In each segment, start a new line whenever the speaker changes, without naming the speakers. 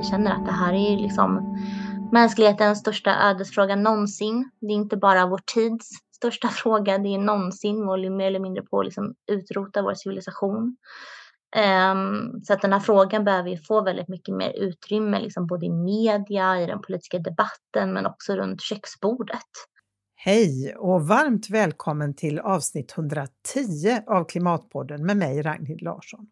vi känner att det här är liksom mänsklighetens största ödesfråga någonsin. Det är inte bara vår tids största fråga, det är någonsin håller mer eller mindre på att liksom utrota vår civilisation. Um, så att den här frågan behöver ju få väldigt mycket mer utrymme, liksom både i media, i den politiska debatten, men också runt köksbordet.
Hej och varmt välkommen till avsnitt 110 av Klimatpodden med mig Ragnhild Larsson.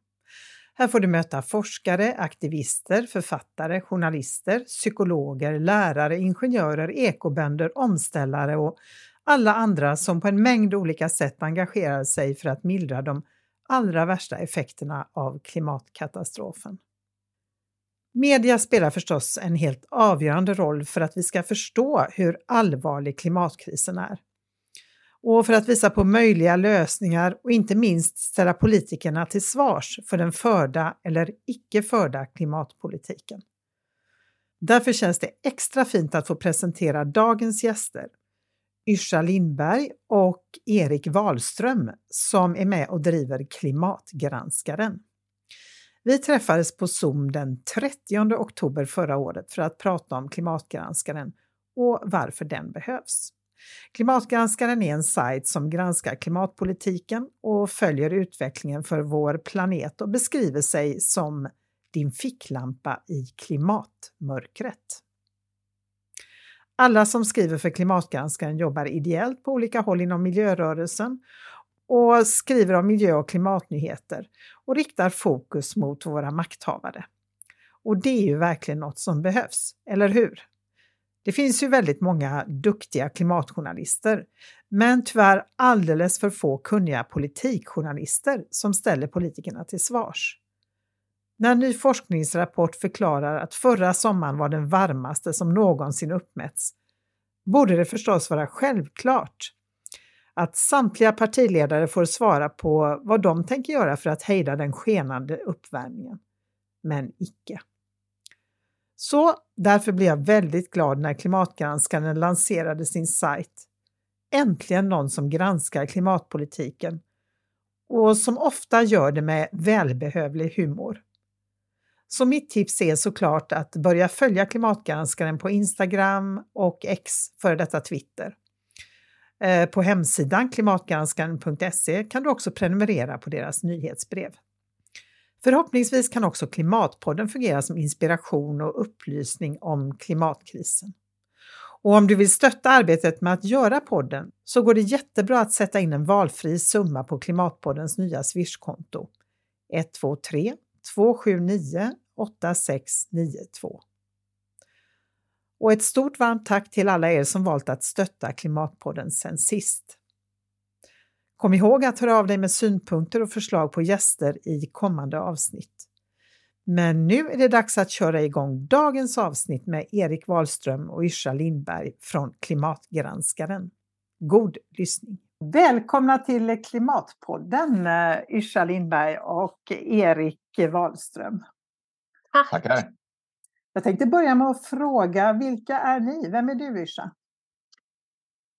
Här får du möta forskare, aktivister, författare, journalister, psykologer, lärare, ingenjörer, ekobönder, omställare och alla andra som på en mängd olika sätt engagerar sig för att mildra de allra värsta effekterna av klimatkatastrofen. Media spelar förstås en helt avgörande roll för att vi ska förstå hur allvarlig klimatkrisen är. Och för att visa på möjliga lösningar och inte minst ställa politikerna till svars för den förda eller icke förda klimatpolitiken. Därför känns det extra fint att få presentera dagens gäster Yrsa Lindberg och Erik Wahlström som är med och driver Klimatgranskaren. Vi träffades på Zoom den 30 oktober förra året för att prata om Klimatgranskaren och varför den behövs. Klimatgranskaren är en sajt som granskar klimatpolitiken och följer utvecklingen för vår planet och beskriver sig som din ficklampa i klimatmörkret. Alla som skriver för Klimatgranskaren jobbar ideellt på olika håll inom miljörörelsen och skriver om miljö och klimatnyheter och riktar fokus mot våra makthavare. Och det är ju verkligen något som behövs, eller hur? Det finns ju väldigt många duktiga klimatjournalister, men tyvärr alldeles för få kunniga politikjournalister som ställer politikerna till svars. När en ny forskningsrapport förklarar att förra sommaren var den varmaste som någonsin uppmätts borde det förstås vara självklart att samtliga partiledare får svara på vad de tänker göra för att hejda den skenande uppvärmningen. Men icke. Så därför blev jag väldigt glad när Klimatgranskaren lanserade sin sajt. Äntligen någon som granskar klimatpolitiken och som ofta gör det med välbehövlig humor. Så mitt tips är såklart att börja följa Klimatgranskaren på Instagram och X, före detta Twitter. Eh, på hemsidan klimatgranskaren.se kan du också prenumerera på deras nyhetsbrev. Förhoppningsvis kan också Klimatpodden fungera som inspiration och upplysning om klimatkrisen. Och om du vill stötta arbetet med att göra podden så går det jättebra att sätta in en valfri summa på Klimatpoddens nya Swish-konto 123 279 8692. Och ett stort varmt tack till alla er som valt att stötta Klimatpodden sen sist. Kom ihåg att höra av dig med synpunkter och förslag på gäster i kommande avsnitt. Men nu är det dags att köra igång dagens avsnitt med Erik Wahlström och Yrsa Lindberg från Klimatgranskaren. God lyssning! Välkomna till Klimatpodden eh, Yrsa Lindberg och Erik Wahlström.
Tack. Tackar.
Jag tänkte börja med att fråga, vilka är ni? Vem är du Yrsa?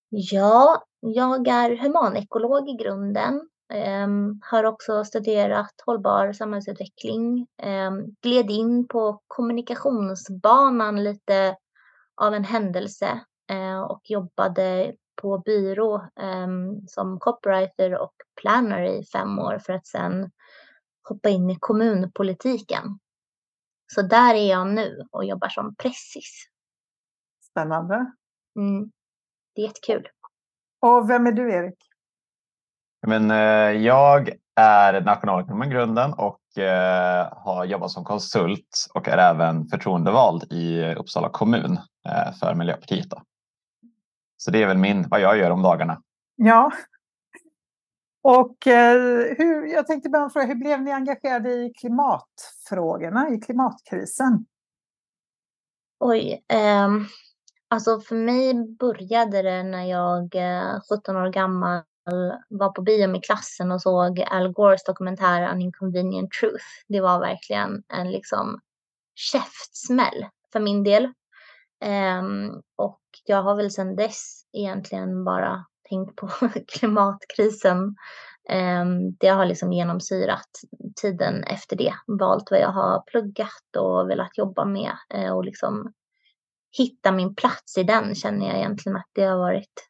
Ja, jag är humanekolog i grunden. Um, har också studerat hållbar samhällsutveckling. Um, gled in på kommunikationsbanan lite av en händelse uh, och jobbade på byrå um, som copywriter och planner i fem år för att sen hoppa in i kommunpolitiken. Så där är jag nu och jobbar som pressis.
Spännande.
Mm. Det är jättekul.
Och vem är du Erik?
Men, eh, jag är nationalekonom i grunden och eh, har jobbat som konsult och är även förtroendevald i Uppsala kommun eh, för Miljöpartiet. Då. Så det är väl min, vad jag gör om dagarna.
Ja. Och eh, hur, jag tänkte bara fråga, hur blev ni engagerade i klimatfrågorna, i klimatkrisen?
Oj, eh, alltså för mig började det när jag, eh, 17 år gammal, var på bio med klassen och såg Al Gores dokumentär An Inconvenient Truth. Det var verkligen en liksom käftsmäll för min del. Um, och jag har väl sedan dess egentligen bara tänkt på klimatkrisen Um, det har liksom genomsyrat tiden efter det, valt vad jag har pluggat och velat jobba med uh, och liksom hitta min plats i den känner jag egentligen att det har varit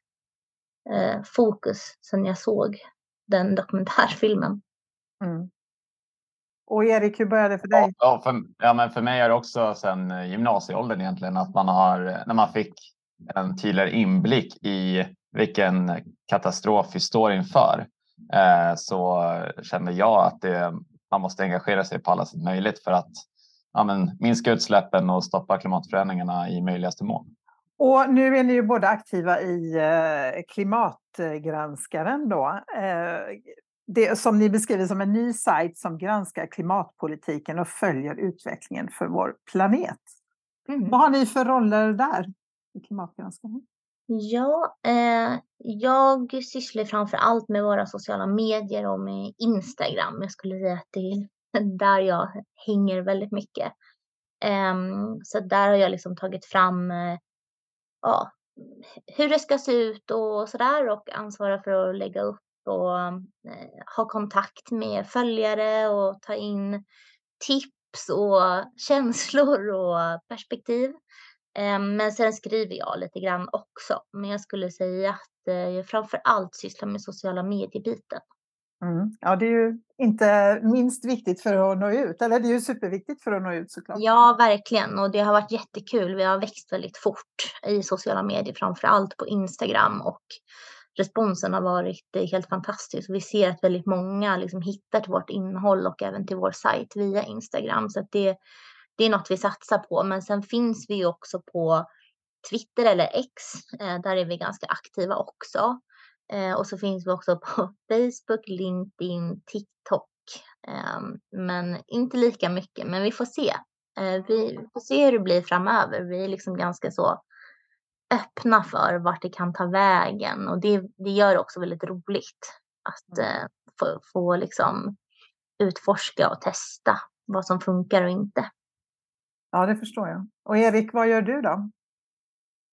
eh, fokus sedan jag såg den dokumentärfilmen. Mm.
Och Erik, hur började det för dig?
Ja, för, ja, men för mig är det också sedan gymnasieåldern egentligen att man har, när man fick en tydligare inblick i vilken katastrof vi står inför eh, så kände jag att det, man måste engagera sig på alla sätt möjligt för att ja, men, minska utsläppen och stoppa klimatförändringarna i möjligaste mån.
Och nu är ni ju båda aktiva i eh, Klimatgranskaren då. Eh, det som ni beskriver som en ny sajt som granskar klimatpolitiken och följer utvecklingen för vår planet. Mm. Vad har ni för roller där i Klimatgranskaren?
Ja, eh, jag sysslar framför allt med våra sociala medier och med Instagram. Jag skulle säga att det är där jag hänger väldigt mycket. Um, så där har jag liksom tagit fram uh, ja, hur det ska se ut och sådär och ansvara för att lägga upp och uh, ha kontakt med följare och ta in tips och känslor och perspektiv. Um, men sen skriver jag lite grann också. Men jag skulle säga att uh, jag framför allt sysslar med sociala medier-biten.
Mm. Ja, det är ju inte minst viktigt för att nå ut. Eller det är ju superviktigt för att nå ut såklart.
Ja, verkligen. Och det har varit jättekul. Vi har växt väldigt fort i sociala medier, framför allt på Instagram. Och responsen har varit helt fantastisk. Vi ser att väldigt många liksom hittar till vårt innehåll och även till vår sajt via Instagram. Så det, det är något vi satsar på. Men sen finns vi också på Twitter eller X. Eh, där är vi ganska aktiva också. Eh, och så finns vi också på Facebook, LinkedIn, TikTok. Ehm, men inte lika mycket, men vi får se. Vi får se hur det blir framöver. Vi är liksom ganska så öppna för vart det kan ta vägen och det, det gör det också väldigt roligt att mm. eh, få, få liksom utforska och testa vad som funkar och inte.
Ja, det förstår jag. Och Erik, vad gör du då?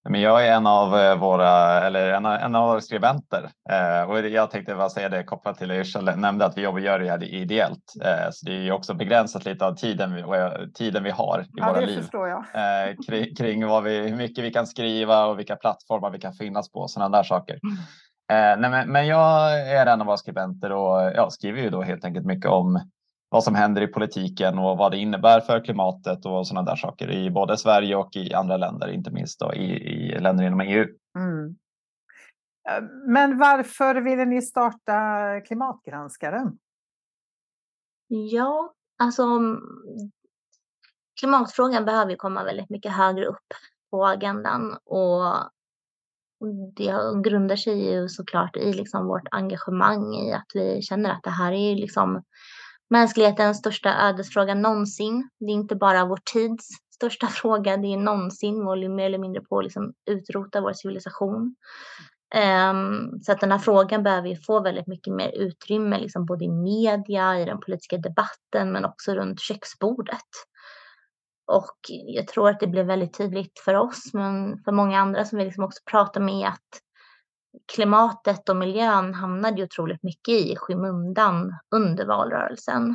Men jag är en av eh, våra, eller en, en av våra skribenter eh, och jag tänkte bara säga det kopplat till jag nämnde att vi jobbar gör det här ideellt. Eh, så det är ju också begränsat lite av tiden vi, tiden vi har i
ja,
våra liv.
Eh,
kring, kring vad vi, hur mycket vi kan skriva och vilka plattformar vi kan finnas på och sådana där saker. Mm. Eh, nej, men, men jag är en av våra skribenter och ja, skriver ju då helt enkelt mycket om vad som händer i politiken och vad det innebär för klimatet och sådana där saker i både Sverige och i andra länder, inte minst då i, i länder inom EU. Mm.
Eh, men varför ville ni starta Klimatgranskaren?
Ja, alltså klimatfrågan behöver komma väldigt mycket högre upp på agendan och det grundar sig ju såklart i liksom vårt engagemang i att vi känner att det här är liksom mänsklighetens största ödesfråga någonsin. Det är inte bara vår tids största fråga, det är någonsin, vi håller mer eller mindre på att liksom utrota vår civilisation. Um, så att den här frågan behöver ju få väldigt mycket mer utrymme, liksom både i media, i den politiska debatten, men också runt köksbordet. Och jag tror att det blev väldigt tydligt för oss, men för många andra som vi liksom också pratar med, att klimatet och miljön hamnade ju otroligt mycket i skymundan under valrörelsen.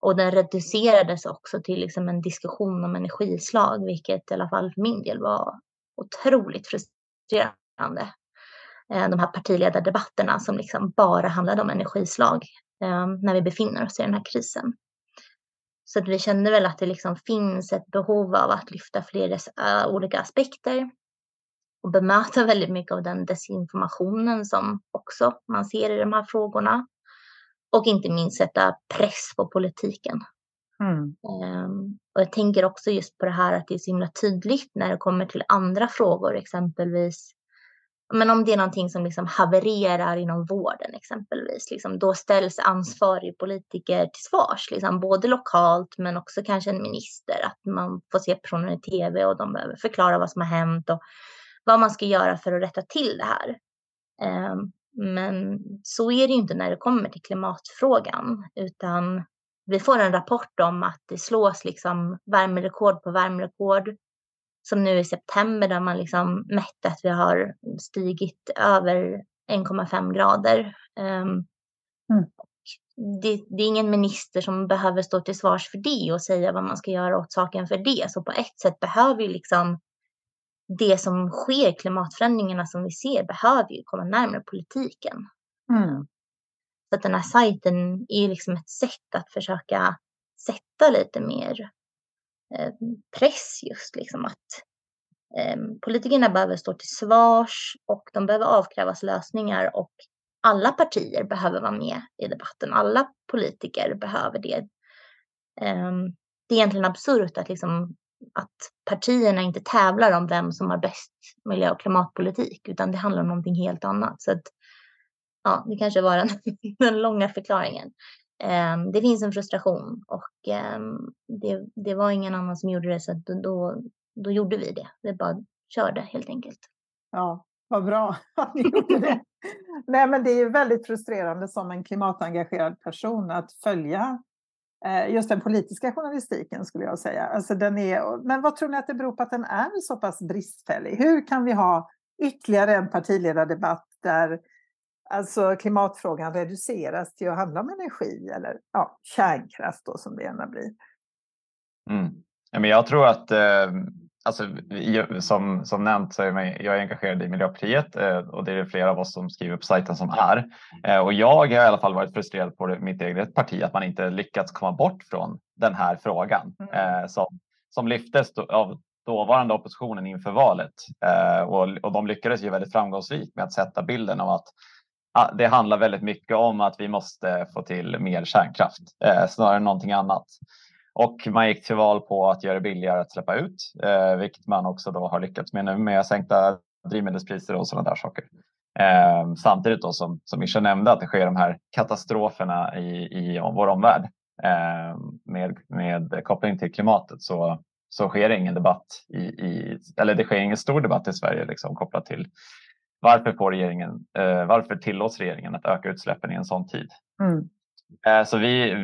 Och den reducerades också till liksom en diskussion om energislag, vilket i alla fall för min del var otroligt frustrerande. Eh, de här partiledardebatterna som liksom bara handlade om energislag eh, när vi befinner oss i den här krisen. Så att vi kände väl att det liksom finns ett behov av att lyfta flera olika aspekter och bemöta väldigt mycket av den desinformationen som också man ser i de här frågorna. Och inte minst sätta press på politiken. Mm. Um, och jag tänker också just på det här att det är så himla tydligt när det kommer till andra frågor, exempelvis men om det är någonting som liksom havererar inom vården exempelvis, liksom, då ställs ansvarig politiker till svars, liksom, både lokalt men också kanske en minister, att man får se personer i tv och de behöver förklara vad som har hänt och vad man ska göra för att rätta till det här. Ehm, men så är det inte när det kommer till klimatfrågan, utan vi får en rapport om att det slås liksom värmerekord på värmerekord. Som nu i september där man liksom mätte att vi har stigit över 1,5 grader. Ehm, Mm. Det, det, är ingen minister som behöver stå till svars för det och säga vad man ska göra åt saken för det. Så på ett sätt behöver ju liksom det som sker, klimatförändringarna som vi ser, behöver ju komma närmare politiken. Mm. Så att den här sajten är liksom ett sätt att försöka sätta lite mer eh, press just liksom att eh, politikerna behöver stå till svars och de behöver avkrävas lösningar och alla partier behöver vara med i debatten. Alla politiker behöver det. Eh, det är egentligen absurt att, liksom, att partierna inte tävlar om vem som har bäst miljö och klimatpolitik, utan det handlar om någonting helt annat. Så att, ja, det kanske var den, den långa förklaringen. Um, det finns en frustration och um, det, det, var ingen annan som gjorde det så då, då gjorde vi det. Vi bara körde helt enkelt.
Ja, vad bra att ni gjorde det. Nej, men det är ju väldigt frustrerande som en klimatengagerad person att följa Eh, just den politiska journalistiken skulle jag säga. Alltså den är, men vad tror ni att det beror på att den är så pass bristfällig? Hur kan vi ha ytterligare en partiledardebatt där alltså klimatfrågan reduceras till att handla om energi eller ja, kärnkraft då som det gärna blir.
Mm. Jag tror att eh, alltså, som, som nämnt så är jag engagerad i Miljöpartiet eh, och det är det flera av oss som skriver på sajten som är. Eh, och jag har i alla fall varit frustrerad på mitt eget parti att man inte lyckats komma bort från den här frågan mm. som, som lyftes av dåvarande oppositionen inför valet. Och, och de lyckades ju väldigt framgångsrikt med att sätta bilden av att det handlar väldigt mycket om att vi måste få till mer kärnkraft eh, snarare än någonting annat. Och man gick till val på att göra det billigare att släppa ut, eh, vilket man också då har lyckats med nu med sänkta drivmedelspriser och sådana där saker. Eh, samtidigt då som, som Mischa nämnde att det sker de här katastroferna i, i vår omvärld eh, med, med koppling till klimatet så, så sker det ingen debatt i, i eller det sker ingen stor debatt i Sverige liksom, kopplat till varför, får regeringen, eh, varför tillåts regeringen att öka utsläppen i en sån tid? Mm. Eh, så vi,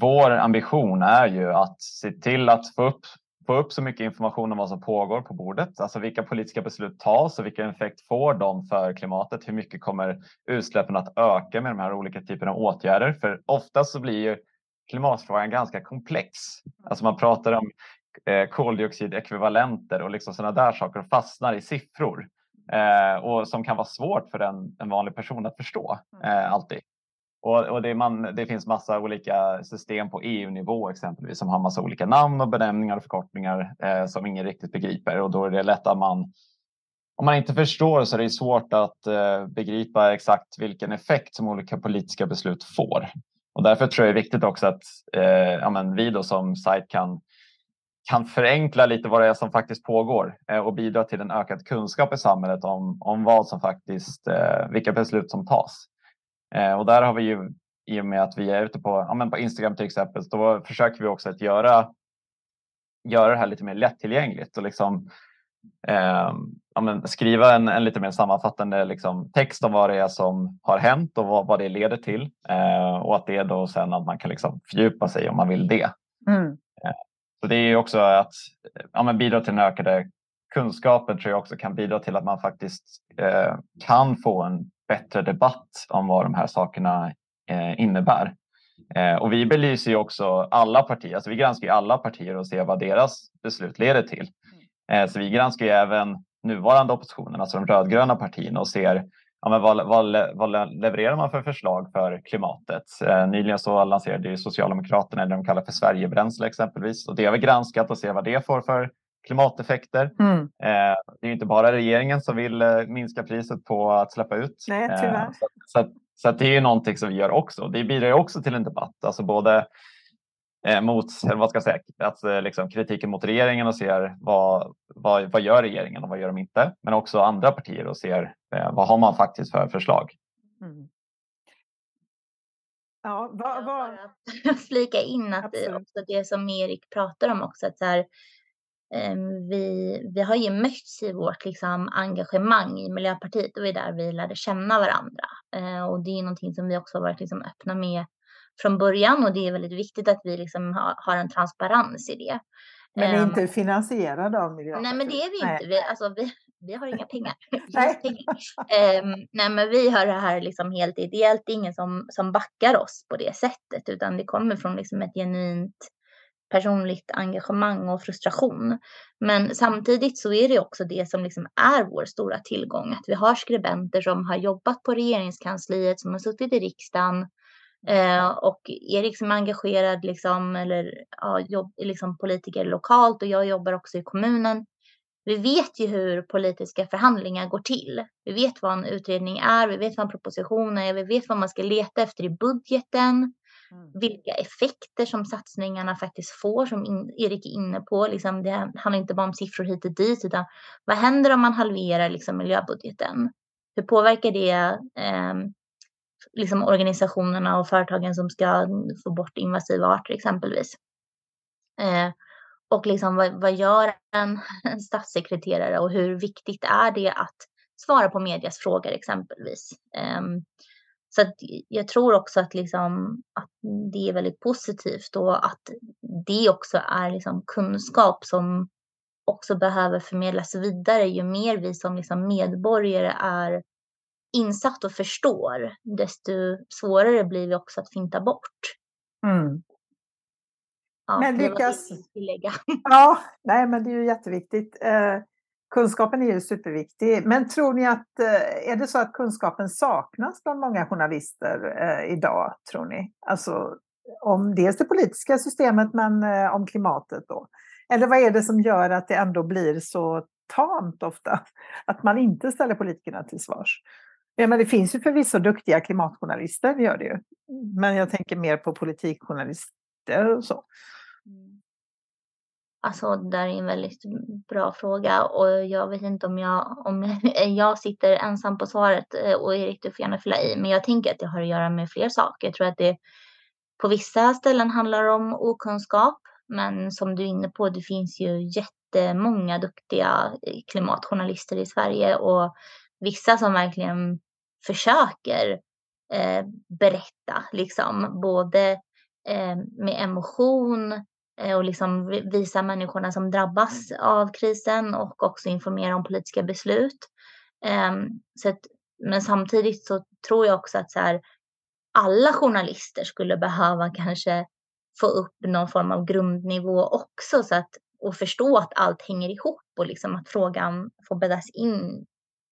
vår ambition är ju att se till att få upp, få upp så mycket information om vad som pågår på bordet. Alltså vilka politiska beslut tas och vilken effekt får de för klimatet? Hur mycket kommer utsläppen att öka med de här olika typerna av åtgärder? För oftast så blir ju klimatfrågan ganska komplex. Alltså man pratar om eh, koldioxidekvivalenter och liksom sådana där saker och fastnar i siffror eh, och som kan vara svårt för en, en vanlig person att förstå mm. eh, alltid. Och, och det, man, det, finns massa olika system på EU-nivå exempelvis som har massa olika namn och benämningar och förkortningar eh, som ingen riktigt begriper och då är det lätt att man om man inte förstår så är det svårt att eh, begripa exakt vilken effekt som olika politiska beslut får. Och därför tror jag det är viktigt också att eh, ja, men vi då som sajt kan kan förenkla lite vad det är som faktiskt pågår eh, och bidra till en ökad kunskap i samhället om, om vad som faktiskt, eh, vilka beslut som tas. Eh, och där har vi ju i och med att vi är ute på, ja, men på Instagram till exempel, då försöker vi också att göra, göra det här lite mer lättillgängligt och liksom, eh, ja, men skriva en, en, lite mer sammanfattande liksom, text om vad det är som har hänt och vad, vad det leder till. Eh, och att det är då sen att man kan liksom fördjupa sig om man vill det. Mm. Så det är också att ja, men bidra till den ökade kunskapen tror jag också kan bidra till att man faktiskt eh, kan få en bättre debatt om vad de här sakerna eh, innebär. Eh, och vi belyser ju också alla partier, alltså vi granskar ju alla partier och ser vad deras beslut leder till. Eh, så vi granskar ju även nuvarande oppositionen, alltså de rödgröna partierna och ser ja, vad, vad, vad levererar man för förslag för klimatet? Eh, nyligen så lanserade Socialdemokraterna det de kallar för Sverigebränsle exempelvis och det har vi granskat och ser vad det får för klimateffekter. Mm. Eh, det är inte bara regeringen som vill eh, minska priset på att släppa ut.
Nej, tyvärr.
så, så, så det är någonting som vi gör också. Det bidrar också till en debatt, alltså både eh, mot vad ska jag säga, att, eh, liksom, kritiken mot regeringen och ser vad, vad, vad gör regeringen och vad gör de inte? Men också andra partier och ser eh, vad har man faktiskt för förslag? Mm.
Ja, vad, vad... flika in att det, också det som Erik pratar om också, att så här, vi, vi har ju mötts i vårt liksom, engagemang i Miljöpartiet och det är där vi lärde känna varandra. Uh, och det är någonting som vi också varit liksom, öppna med från början och det är väldigt viktigt att vi liksom har, har en transparens i det.
Men um, inte finansierade av Miljöpartiet?
Nej, men det är vi inte. Vi, alltså, vi, vi har inga pengar. nej. Um, nej, men vi har det här liksom helt ideellt. Det är ingen som, som backar oss på det sättet, utan det kommer från liksom ett genuint personligt engagemang och frustration. Men samtidigt så är det också det som liksom är vår stora tillgång, att vi har skribenter som har jobbat på regeringskansliet, som har suttit i riksdagen eh, och är liksom engagerad liksom, eller ja, jobb, liksom politiker lokalt och jag jobbar också i kommunen. Vi vet ju hur politiska förhandlingar går till. Vi vet vad en utredning är, vi vet vad en proposition är, vi vet vad man ska leta efter i budgeten. Mm. Vilka effekter som satsningarna faktiskt får, som Erik är inne på. Liksom, det handlar inte bara om siffror hit och dit, utan vad händer om man halverar liksom, miljöbudgeten? Hur påverkar det eh, liksom organisationerna och företagen som ska få bort invasiva arter exempelvis? Eh, och liksom, vad, vad gör en, en statssekreterare och hur viktigt är det att svara på medias frågor exempelvis? Um, så jag tror också att, liksom, att det är väldigt positivt och att det också är liksom kunskap som också behöver förmedlas vidare. Ju mer vi som liksom medborgare är insatt och förstår, desto svårare blir vi också att finta bort. Mm.
Ja, men lyckas... Ja, nej, men det är ju jätteviktigt. Eh, Kunskapen är ju superviktig, men tror ni att, eh, är det så att kunskapen saknas bland många journalister eh, idag, tror ni? Alltså om dels det politiska systemet, men eh, om klimatet då? Eller vad är det som gör att det ändå blir så tamt ofta, att man inte ställer politikerna till svars? Ja, men det finns ju förvisso duktiga klimatjournalister, det gör det ju. Men jag tänker mer på politikjournalister och så.
Alltså, det är en väldigt bra fråga och jag vet inte om jag, om jag sitter ensam på svaret eh, och Erik, du får gärna fylla i, men jag tänker att det har att göra med fler saker. Jag tror att det på vissa ställen handlar om okunskap, men som du är inne på, det finns ju jättemånga duktiga eh, klimatjournalister i Sverige och vissa som verkligen försöker eh, berätta, liksom både eh, med emotion, och liksom visa människorna som drabbas mm. av krisen och också informera om politiska beslut. Ehm, så att, men samtidigt så tror jag också att så här, alla journalister skulle behöva kanske få upp någon form av grundnivå också så att, och förstå att allt hänger ihop och liksom att frågan får bäddas in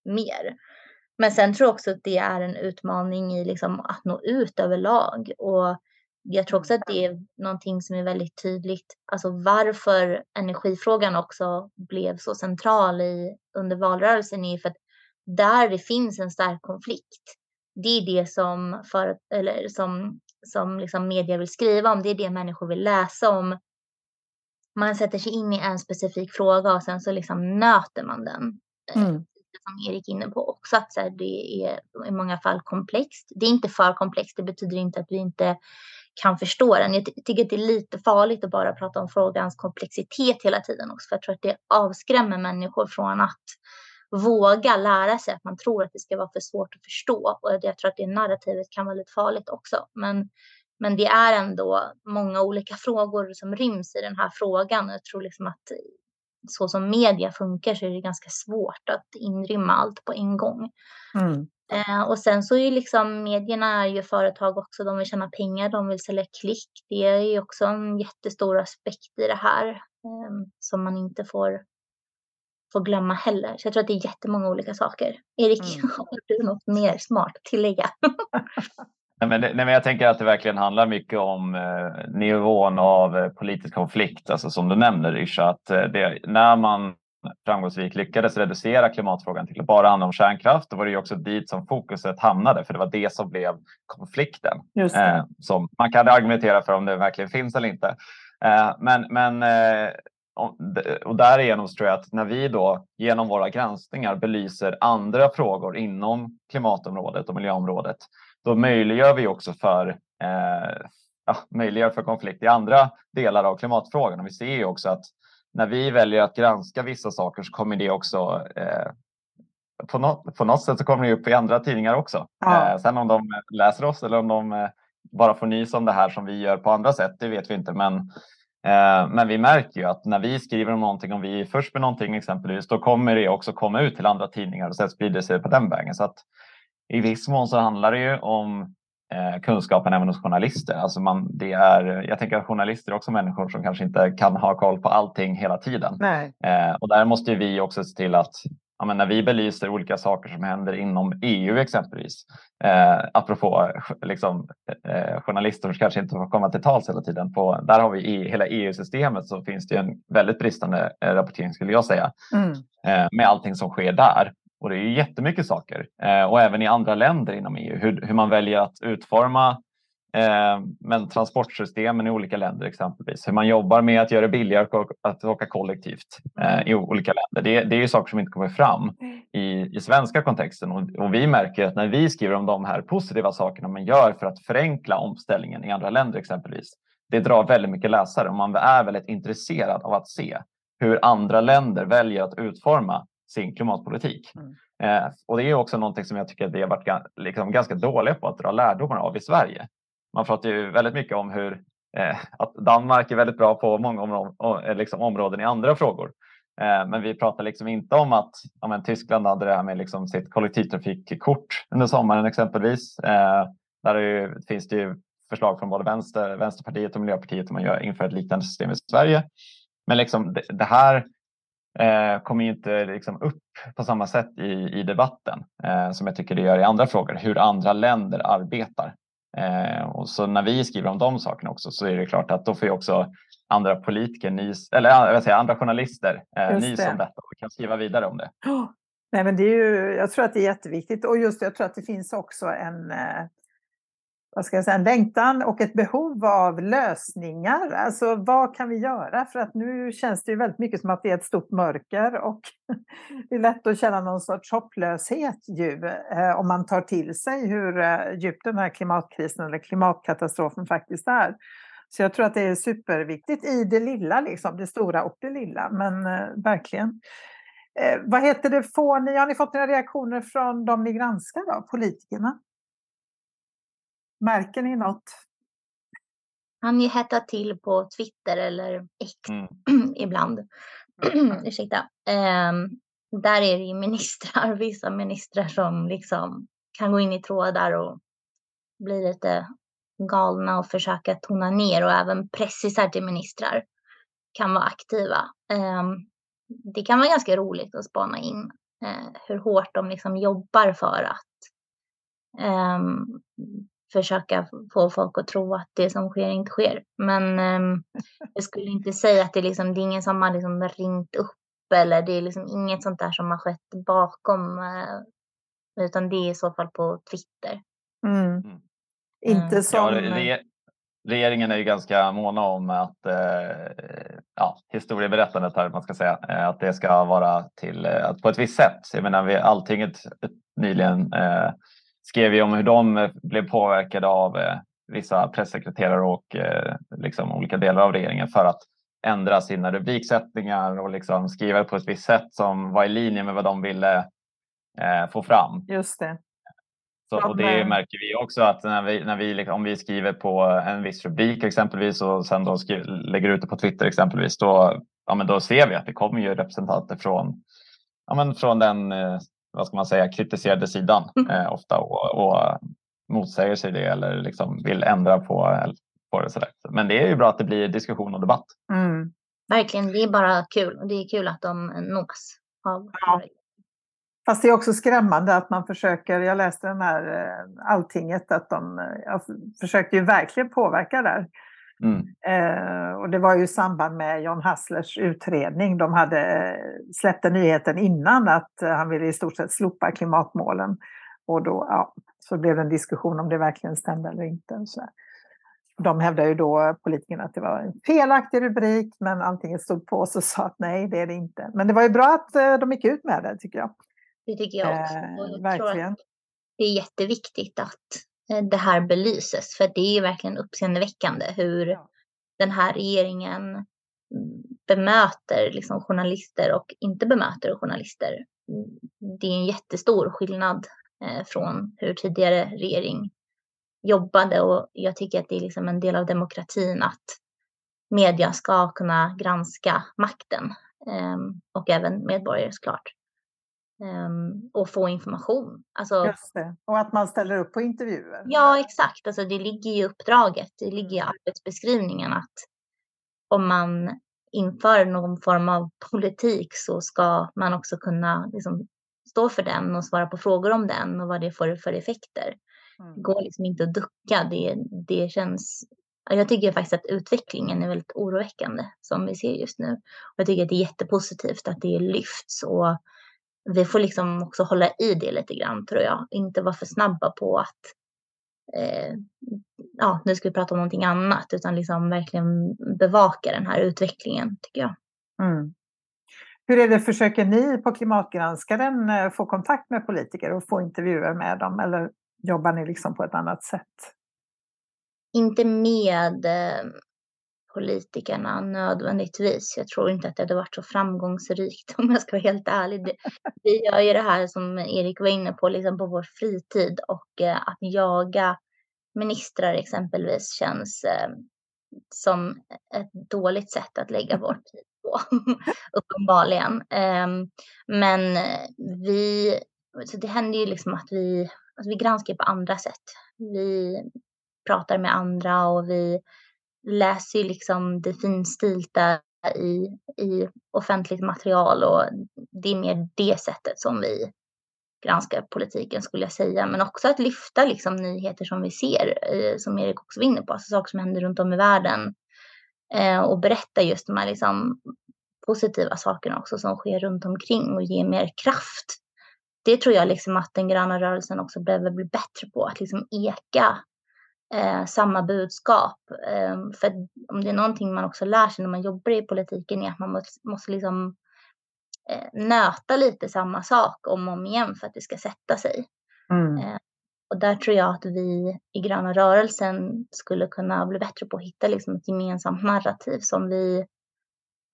mer. Men sen tror jag också att det är en utmaning i liksom att nå ut överlag och jag tror också att det är någonting som är väldigt tydligt, alltså varför energifrågan också blev så central i, under valrörelsen är för att där det finns en stark konflikt, det är det som, för, eller som, som liksom media vill skriva om, det är det människor vill läsa om. Man sätter sig in i en specifik fråga och sen så liksom nöter man den. Eh, mm. Som Erik är inne på också, att så här, det är i många fall komplext. Det är inte för komplext, det betyder inte att vi inte kan förstå den. Jag tycker att det är lite farligt att bara prata om frågans komplexitet hela tiden också, för jag tror att det avskrämmer människor från att våga lära sig att man tror att det ska vara för svårt att förstå. Och jag tror att det narrativet kan vara lite farligt också. Men, men det är ändå många olika frågor som ryms i den här frågan. Jag tror liksom att så som media funkar så är det ganska svårt att inrymma allt på en gång. Mm. Eh, och sen så är ju liksom medierna är ju företag också, de vill tjäna pengar, de vill sälja klick. Det är ju också en jättestor aspekt i det här eh, som man inte får, får glömma heller. Så jag tror att det är jättemånga olika saker. Erik, mm. har du något mer smart att tillägga?
nej, men, nej, men jag tänker att det verkligen handlar mycket om eh, nivån av eh, politisk konflikt, alltså som du nämner Isha, att eh, det, när man framgångsrikt lyckades reducera klimatfrågan till att bara handla om kärnkraft, då var det ju också dit som fokuset hamnade, för det var det som blev konflikten. Eh, som man kan argumentera för om det verkligen finns eller inte. Eh, men men eh, och därigenom tror jag att när vi då genom våra granskningar belyser andra frågor inom klimatområdet och miljöområdet, då möjliggör vi också för eh, ja, möjliggör för konflikt i andra delar av klimatfrågan. Och vi ser ju också att när vi väljer att granska vissa saker så kommer det också eh, på, något, på något sätt så kommer det upp i andra tidningar också. Ja. Eh, sen om de läser oss eller om de eh, bara får nys om det här som vi gör på andra sätt, det vet vi inte. Men Eh, men vi märker ju att när vi skriver om någonting, om vi är först med någonting exempelvis, då kommer det också komma ut till andra tidningar och sen sprider sig på den vägen. Så att i viss mån så handlar det ju om eh, kunskapen även hos journalister. Alltså man, det är, jag tänker att journalister är också människor som kanske inte kan ha koll på allting hela tiden. Eh, och där måste vi också se till att ja, men när vi belyser olika saker som händer inom EU exempelvis, eh, apropå liksom, eh, journalister som kanske inte får komma till tals hela tiden, på, där har vi i hela EU-systemet så finns det en väldigt bristande eh, rapportering skulle jag säga, mm. eh, med allting som sker där. Och det är ju jättemycket saker eh, och även i andra länder inom EU hur, hur man väljer att utforma eh, men transportsystemen i olika länder exempelvis. Hur man jobbar med att göra det billigare att åka kollektivt eh, i olika länder. Det, det är ju saker som inte kommer fram i, i svenska kontexten och, och, vi märker att när vi skriver om de här positiva sakerna man gör för att förenkla omställningen i andra länder exempelvis. Det drar väldigt mycket läsare och man är väldigt intresserad av att se hur andra länder väljer att utforma sin klimatpolitik. Mm. Eh, och det är också någonting som jag tycker att vi har varit liksom, ganska dåliga på att dra lärdomar av i Sverige. Man pratar ju väldigt mycket om hur eh, att Danmark är väldigt bra på många områden, eh, liksom, områden i andra frågor. Eh, men vi pratar liksom inte om att ja, men Tyskland hade det här med liksom sitt kollektivtrafikkort under sommaren exempelvis. Eh, där ju, finns det ju förslag från både vänster, Vänsterpartiet och Miljöpartiet om att införa ett liknande system i Sverige. Men liksom det, det här eh, kommer inte liksom upp på samma sätt i, i debatten eh, som jag tycker det gör i andra frågor, hur andra länder arbetar. Eh, och så när vi skriver om de sakerna också så är det klart att då får ju också andra politiker nys, eller jag vill säga, andra journalister eh, nys om detta och kan skriva vidare om det.
Oh. Nej, men det är ju, jag tror att det är jätteviktigt och just jag tror att det finns också en, eh, vad ska jag säga, en längtan och ett behov av lösningar. Alltså vad kan vi göra? För att nu känns det ju väldigt mycket som att det är ett stort mörker och det är lätt att känna någon sorts hopplöshet ju, eh, om man tar till sig hur eh, djup den här klimatkrisen eller klimatkatastrofen faktiskt är. Så jag tror att det är superviktigt i det lilla, liksom, det stora och det lilla, men eh, verkligen. Eh, vad heter det, får ni, har ni fått några reaktioner från de ni granskar, då, politikerna? Märker ni något?
Han ju hetta till på Twitter eller X mm. ibland. Ursäkta. Um, där är det ju ministrar, vissa ministrar som liksom kan gå in i trådar och bli lite galna och försöka tona ner och även pressisar till ministrar kan vara aktiva. Um, det kan vara ganska roligt att spana in uh, hur hårt de liksom jobbar för att um, försöka få folk att tro att det som sker inte sker. Men um, jag skulle inte säga att det, liksom, det är ingen som har liksom ringt upp eller det är liksom inget sånt där som har skett bakom. Uh, utan det är i så fall på Twitter.
Mm. Mm. Inte som... Ja,
re regeringen är ju ganska måna om att eh, ja, historieberättandet här, man ska säga, eh, att det ska vara till, eh, på ett visst sätt. Jag menar, vi, alltinget nyligen eh, skrev ju om hur de eh, blev påverkade av eh, vissa pressekreterare och eh, liksom olika delar av regeringen för att ändra sina rubriksättningar och liksom skriva på ett visst sätt som var i linje med vad de ville få fram.
Just det.
Så, och det märker vi också att när vi, när vi, liksom, om vi skriver på en viss rubrik exempelvis och sen då skriver, lägger ut det på Twitter exempelvis, då, ja, men då ser vi att det kommer ju representanter från, ja, men från den vad ska man säga, kritiserade sidan mm. eh, ofta och, och motsäger sig det eller liksom vill ändra på, på det. Sådär. Men det är ju bra att det blir diskussion och debatt.
Mm. Verkligen, det är bara kul och det är kul att de nås av ja.
Fast det är också skrämmande att man försöker, jag läste den här eh, Alltinget, att de jag försökte ju verkligen påverka där. Mm. Eh, och det var ju i samband med John Hasslers utredning. De hade släppte nyheten innan att han ville i stort sett slopa klimatmålen. Och då ja, så blev det en diskussion om det verkligen stämde eller inte. Så de hävdade ju då, politikerna, att det var en felaktig rubrik, men allting stod på och sa att nej, det är det inte. Men det var ju bra att eh, de gick ut med det, tycker jag.
Det tycker jag också. Eh, jag verkligen. det är jätteviktigt att Eh, det här belyses. För det är verkligen uppseendeväckande hur ja. den här regeringen mm, bemöter liksom journalister och inte bemöter journalister. Det är en jättestor skillnad eh, från hur tidigare regering jobbade och jag tycker att det är liksom en del av demokratin att media ska kunna granska makten ehm, och även medborgare såklart. Um, och få information.
Alltså. Och att man ställer upp på intervjuer.
Ja, exakt. Alltså, det ligger i uppdraget, det ligger i mm. arbetsbeskrivningen att om man inför någon form av politik så ska man också kunna liksom, stå för den och svara på frågor om den och vad det får för effekter. Mm. Det går liksom inte att ducka. Det, det känns jag tycker faktiskt att utvecklingen är väldigt oroväckande som vi ser just nu. Och jag tycker att det är jättepositivt att det lyfts och vi får liksom också hålla i det lite grann tror jag. Inte vara för snabba på att eh, ja, nu ska vi prata om någonting annat utan liksom verkligen bevaka den här utvecklingen tycker jag. Mm.
Hur är det, försöker ni på Klimatgranskaren eh, få kontakt med politiker och få intervjuer med dem eller jobbar ni liksom på ett annat sätt?
Inte med eh, politikerna nödvändigtvis. Jag tror inte att det hade varit så framgångsrikt om jag ska vara helt ärlig. Vi gör ju det här som Erik var inne på, liksom på vår fritid och eh, att jaga ministrar exempelvis känns eh, som ett dåligt sätt att lägga vår tid på, uppenbarligen. Eh, men vi, så det händer ju liksom att vi, alltså vi granskar på andra sätt. Vi pratar med andra och vi läser ju liksom det finstilta i, i offentligt material och det är mer det sättet som vi granskar politiken skulle jag säga. Men också att lyfta liksom nyheter som vi ser, eh, som Erik också var inne på, alltså saker som händer runt om i världen. Eh, och berätta just de här liksom positiva sakerna också som sker runt omkring och ge mer kraft. Det tror jag liksom att den gröna rörelsen också behöver bli bättre på, att liksom eka eh, samma budskap. Eh, för om det är någonting man också lär sig när man jobbar i politiken är att man måste, måste liksom eh, nöta lite samma sak om och om igen för att det ska sätta sig. Mm. Eh, och där tror jag att vi i gröna rörelsen skulle kunna bli bättre på att hitta liksom ett gemensamt narrativ som vi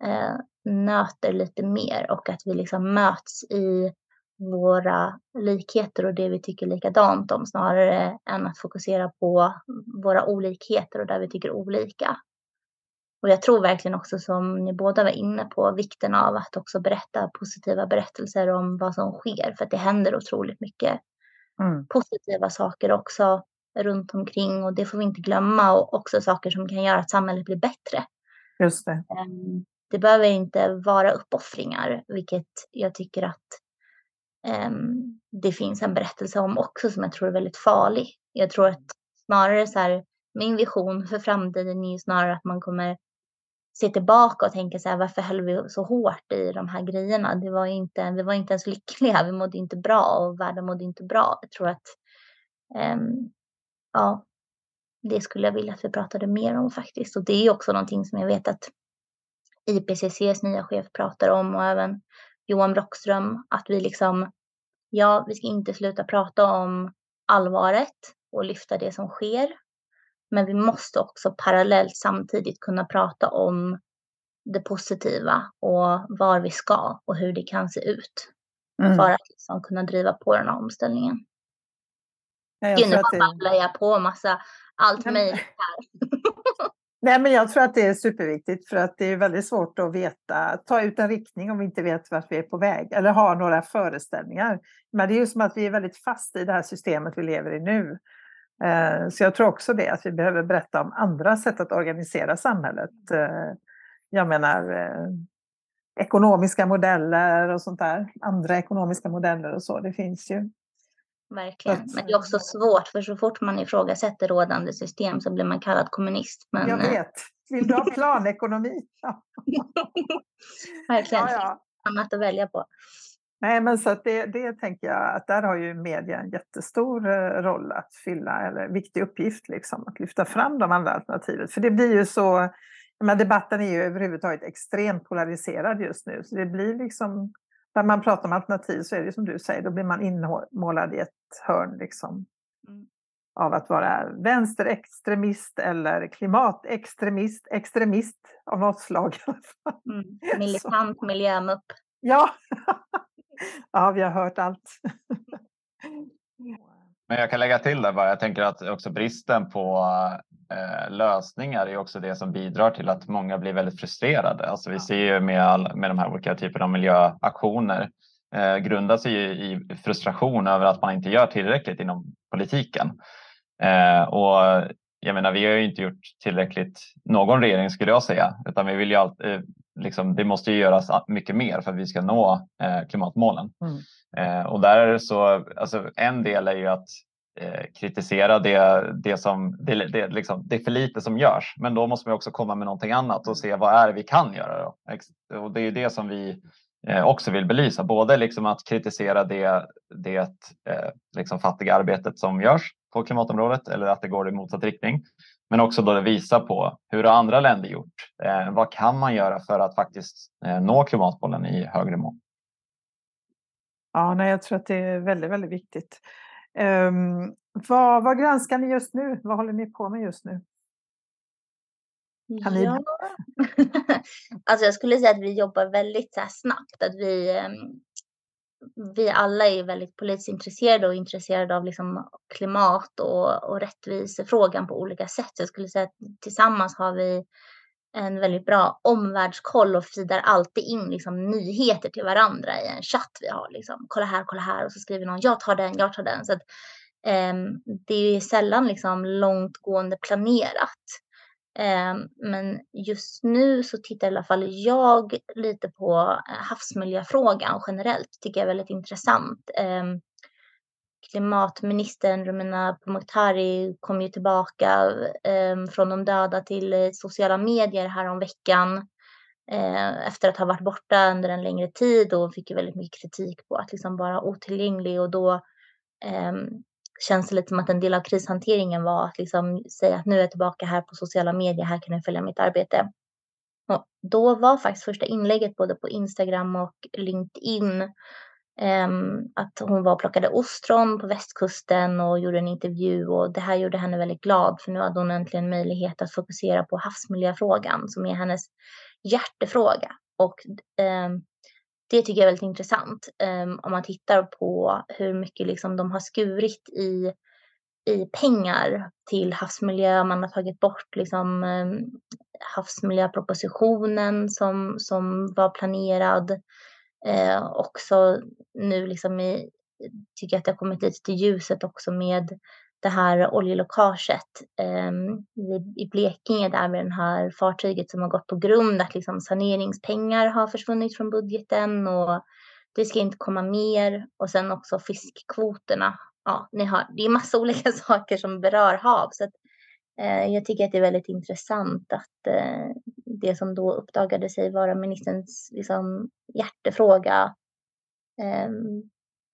eh, nöter lite mer och att vi liksom möts i våra likheter och det vi tycker likadant om snarare än att fokusera på våra olikheter och där vi tycker olika. Och jag tror verkligen också som ni båda var inne på vikten av att också berätta positiva berättelser om vad som sker för att det händer otroligt mycket mm. positiva saker också runt omkring och det får vi inte glömma och också saker som kan göra att samhället blir bättre.
Just det.
Ehm, det behöver inte vara uppoffringar, vilket jag tycker att Ehm, det finns en berättelse om också som jag tror är väldigt farlig. Jag tror att snarare så här, min vision för framtiden är ju snarare att man kommer se tillbaka och tänka så här, varför höll vi så hårt i de här grejerna? Det var inte, vi var inte ens lyckliga, vi mådde inte bra och världen mådde inte bra. Jag tror att, um, ja, det skulle jag vilja att vi pratade mer om faktiskt. Och det är också någonting som jag vet att IPCCs nya chef pratar om och även Johan Rockström, att vi liksom, ja, vi ska inte sluta prata om allvaret och lyfta det som sker. Men vi måste också parallellt samtidigt kunna prata om det positiva och var vi ska och hur det kan se ut. Mm. För att liksom kunna driva på den här omställningen. Ja, jag nu babblar jag på massa allt möjligt här.
Nej, men jag tror att det är superviktigt för att det är väldigt svårt att veta, ta ut en riktning om vi inte vet vart vi är på väg eller har några föreställningar. Men det är ju som att vi är väldigt fast i det här systemet vi lever i nu. Eh, så jag tror också det, att vi behöver berätta om andra sätt att organisera samhället. Eh, jag menar eh, ekonomiska modeller och sånt där. Andra ekonomiska modeller och så, det finns ju.
Verkligen. Men det är också svårt för så fort man ifrågasätter rådande system så blir man kallad kommunist. Men...
Jag vet. Vill du ha planekonomi?
Verkligen. Ja, ja. Annat att välja på.
Nej, men så att det, det tänker jag att där har ju media en jättestor eh, roll att fylla, eller viktig uppgift liksom, att lyfta fram de andra alternativen. För det blir ju så, men debatten är ju överhuvudtaget extremt polariserad just nu, så det blir liksom när man pratar om alternativ så är det som du säger, då blir man inmålad i ett hörn liksom. Mm. Av att vara vänsterextremist eller klimatextremist, extremist av något slag.
Mm. Militant miljömupp.
Ja. ja, vi har hört allt.
Men jag kan lägga till där bara, jag tänker att också bristen på eh, lösningar är också det som bidrar till att många blir väldigt frustrerade. Alltså vi ser ju med, all, med de här olika typerna av miljöaktioner eh, grundar sig i frustration över att man inte gör tillräckligt inom politiken. Eh, och jag menar, vi har ju inte gjort tillräckligt, någon regering skulle jag säga, utan vi vill ju alltid, eh, liksom, det måste ju göras mycket mer för att vi ska nå eh, klimatmålen. Mm. Eh, och där så, alltså, en del är ju att eh, kritisera det, det som det, det, liksom, det är för lite som görs. Men då måste man också komma med någonting annat och se vad är det vi kan göra. Då? Och det är ju det som vi Eh, också vill belysa. Både liksom att kritisera det, det eh, liksom fattiga arbetet som görs på klimatområdet eller att det går i motsatt riktning. Men också då det visar på hur har andra länder gjort? Eh, vad kan man göra för att faktiskt eh, nå klimatmålen i högre mån?
Ja, nej, jag tror att det är väldigt, väldigt viktigt. Um, vad, vad granskar ni just nu? Vad håller ni på med just nu?
Kan ja. alltså jag skulle säga att vi jobbar väldigt så snabbt. Att vi, um, vi alla är väldigt politiskt intresserade och intresserade av liksom klimat och, och rättvisefrågan på olika sätt. Jag skulle säga att tillsammans har vi en väldigt bra omvärldskoll och feedar alltid in liksom nyheter till varandra i en chatt vi har. Liksom. Kolla här, kolla här och så skriver någon jag tar den, jag tar den. Så att, um, det är sällan liksom långtgående planerat. Ehm, men just nu så tittar i alla fall jag lite på eh, havsmiljöfrågan generellt. tycker jag är väldigt intressant. Ehm, klimatministern Romina Pourmokhtari kom ju tillbaka ehm, från de döda till eh, sociala medier här om veckan eh, efter att ha varit borta under en längre tid och fick ju väldigt mycket kritik på att liksom vara otillgänglig och då känns det lite som att en del av krishanteringen var att liksom säga att nu är jag tillbaka här på sociala medier, här kan ni följa mitt arbete. Och då var faktiskt första inlägget både på Instagram och LinkedIn Um, att hon var och plockade ostron på västkusten och gjorde en intervju och det här gjorde henne väldigt glad för nu hade hon äntligen möjlighet att fokusera på havsmiljöfrågan som är hennes hjärtefråga. Och um, det tycker jag är väldigt intressant um, om man tittar på hur mycket liksom de har skurit i, i pengar till havsmiljö. Man har tagit bort liksom, ehm, havsmiljöpropositionen som, som var planerad. Uh, också nu liksom i, tycker jag att det har kommit lite till ljuset också med det här oljeläckaget eh, i Blekinge där med det här fartyget som har gått på grund att liksom saneringspengar har försvunnit från budgeten och det ska inte komma mer och sen också fiskkvoterna. Ja, ni hör, det är massa olika saker som berör hav så att, eh, jag tycker att det är väldigt intressant att eh, det som då uppdagade sig vara ministerns liksom, hjärtefråga eh,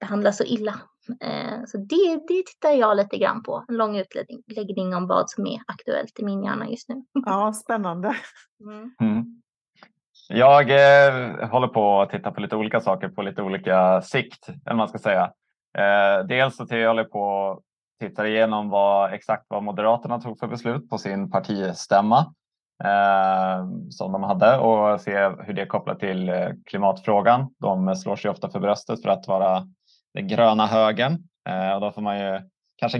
behandlas så illa. Eh, så det, det tittar jag lite grann på. En lång utläggning om vad som är aktuellt i min hjärna just nu.
Ja, spännande.
Mm. Mm. Jag eh, håller på att titta på lite olika saker på lite olika sikt, eller man ska säga. Eh, dels så jag håller på att titta igenom vad, exakt vad Moderaterna tog för beslut på sin partistämma eh, som de hade och se hur det är kopplat till eh, klimatfrågan. De slår sig ofta för bröstet för att vara den gröna högern eh, och då får man ju kanske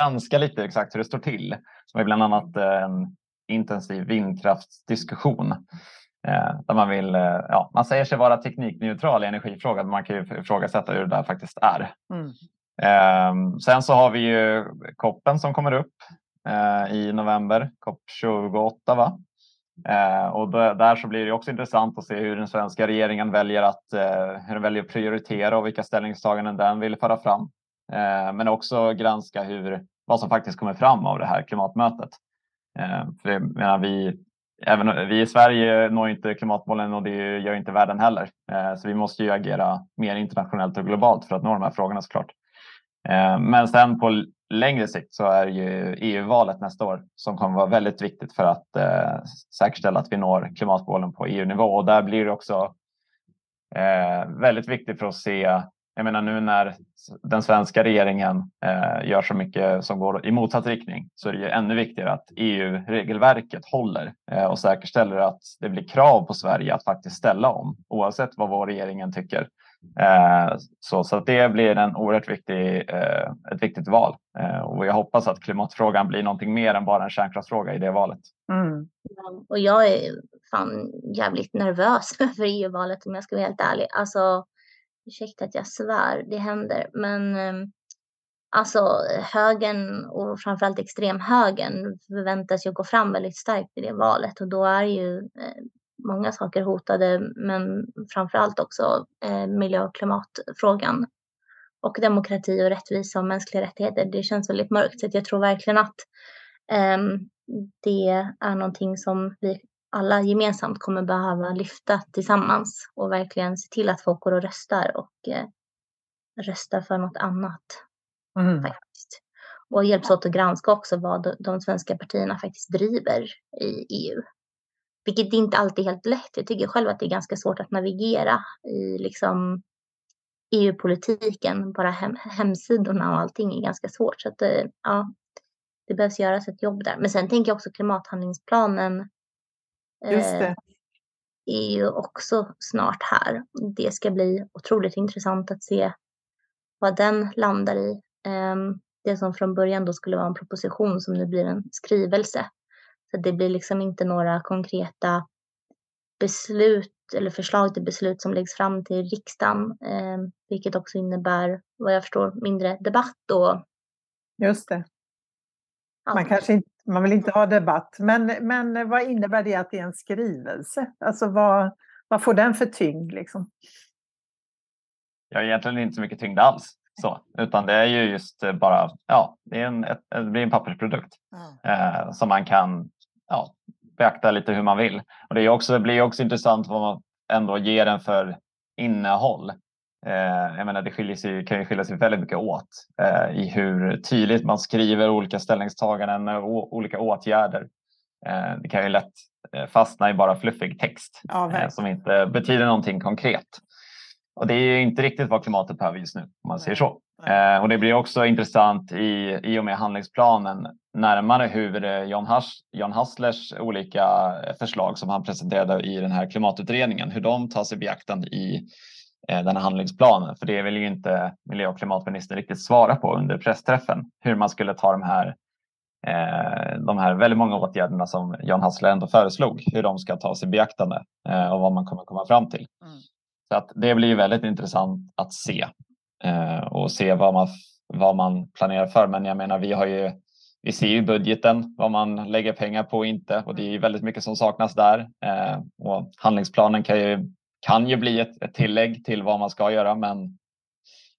granska lite exakt hur det står till. Som är bland annat eh, en intensiv vindkraftsdiskussion eh, där man vill, ja, man säger sig vara teknikneutral i energifrågan, men man kan ju ifrågasätta hur det där faktiskt är. Mm. Eh, sen så har vi ju koppen som kommer upp eh, i november, COP 28 va? Eh, och då, där så blir det också intressant att se hur den svenska regeringen väljer att, eh, hur den väljer att prioritera och vilka ställningstaganden den vill föra fram. Eh, men också granska hur, vad som faktiskt kommer fram av det här klimatmötet. Eh, för menar, vi, även vi i Sverige når inte klimatmålen och det gör inte världen heller. Eh, så vi måste ju agera mer internationellt och globalt för att nå de här frågorna såklart. Eh, men sen på längre sikt så är ju EU-valet nästa år som kommer vara väldigt viktigt för att eh, säkerställa att vi når klimatmålen på EU-nivå. Och där blir det också eh, väldigt viktigt för att se jag menar nu när den svenska regeringen eh, gör så mycket som går i motsatt riktning så är det ju ännu viktigare att EU-regelverket håller eh, och säkerställer att det blir krav på Sverige att faktiskt ställa om oavsett vad vår regeringen tycker så, så det blir en oerhört viktig, eh, ett viktigt val. Eh, och jag hoppas att klimatfrågan blir någonting mer än bara en kärnkraftsfråga i det valet. Mm.
Och jag är fan jävligt nervös för EU-valet om jag ska vara helt ärlig. Alltså, ursäkta att jag svär, det händer. Men ehm, alltså högern och framförallt extremhögern förväntas ju gå fram väldigt starkt i det valet och då är ju många saker hotade, men framför allt också eh, miljö och klimatfrågan och demokrati och rättvisa och mänskliga rättigheter. Det känns väldigt mörkt, så jag tror verkligen att eh, det är någonting som vi alla gemensamt kommer behöva lyfta tillsammans och verkligen se till att folk går och röstar och eh, röstar för något annat. Mm. Faktiskt. Och hjälps åt att granska också vad de svenska partierna faktiskt driver i EU. Vilket inte alltid är helt lätt. Jag tycker själv att det är ganska svårt att navigera i liksom EU-politiken. Bara hem, hemsidorna och allting är ganska svårt. Så att, eh, ja, det behövs göras ett jobb där. Men sen tänker jag också klimathandlingsplanen.
Just det. Eh,
är ju också snart här. Det ska bli otroligt intressant att se vad den landar i. Eh, det som från början då skulle vara en proposition som nu blir en skrivelse så det blir liksom inte några konkreta beslut eller förslag till beslut som läggs fram till riksdagen, eh, vilket också innebär vad jag förstår mindre debatt och.
Just det. Man kanske inte, man vill inte ha debatt, men, men vad innebär det att det är en skrivelse? Alltså vad, vad får den för tyngd liksom?
Ja, egentligen inte så mycket tyngd alls. Så, utan det är ju just bara, ja, det, är en, ett, det blir en pappersprodukt mm. eh, som man kan ja, beakta lite hur man vill. Och det, är också, det blir också intressant vad man ändå ger den för innehåll. Eh, jag menar, det skiljer sig, kan ju skilja sig väldigt mycket åt eh, i hur tydligt man skriver olika ställningstaganden och olika åtgärder. Eh, det kan ju lätt eh, fastna i bara fluffig text ja, eh, som inte betyder någonting konkret. Och det är inte riktigt vad klimatet behöver just nu om man säger så. Eh, och det blir också intressant i, i och med handlingsplanen närmare hur eh, John, Hass, John Hasslers olika förslag som han presenterade i den här klimatutredningen, hur de tas i beaktande i eh, den här handlingsplanen. För det vill ju inte miljö och klimatministern riktigt svara på under pressträffen, hur man skulle ta de här eh, de här väldigt många åtgärderna som John Hassler ändå föreslog, hur de ska tas i beaktande eh, och vad man kommer komma fram till. Mm. Så att det blir väldigt intressant att se eh, Eh, och se vad man, vad man planerar för. Men jag menar, vi har ju vi ser ju budgeten, vad man lägger pengar på och inte och det är väldigt mycket som saknas där. Eh, och handlingsplanen kan ju, kan ju bli ett, ett tillägg till vad man ska göra men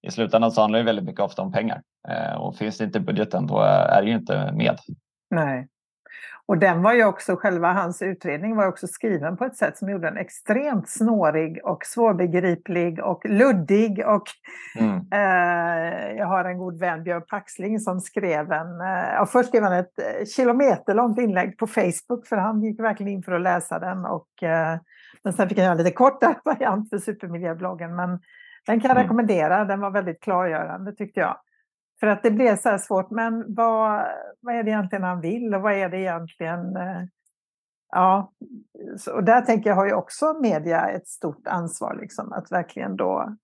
i slutändan så handlar det väldigt mycket ofta om pengar eh, och finns det inte budgeten då är det ju inte med.
Nej. Och den var ju också, själva hans utredning var också skriven på ett sätt som gjorde den extremt snårig och svårbegriplig och luddig. Och, mm. eh, jag har en god vän, Björn Paxling, som skrev en, eh, först skrev han ett eh, kilometerlångt inlägg på Facebook för han gick verkligen in för att läsa den. Och, eh, men sen fick han göra en lite kortare variant för Supermiljöbloggen. Men den kan jag mm. rekommendera, den var väldigt klargörande tyckte jag. För att det blev så här svårt, men vad, vad är det egentligen han vill och vad är det egentligen... Eh, ja, och där tänker jag har ju också media ett stort ansvar, liksom, att verkligen då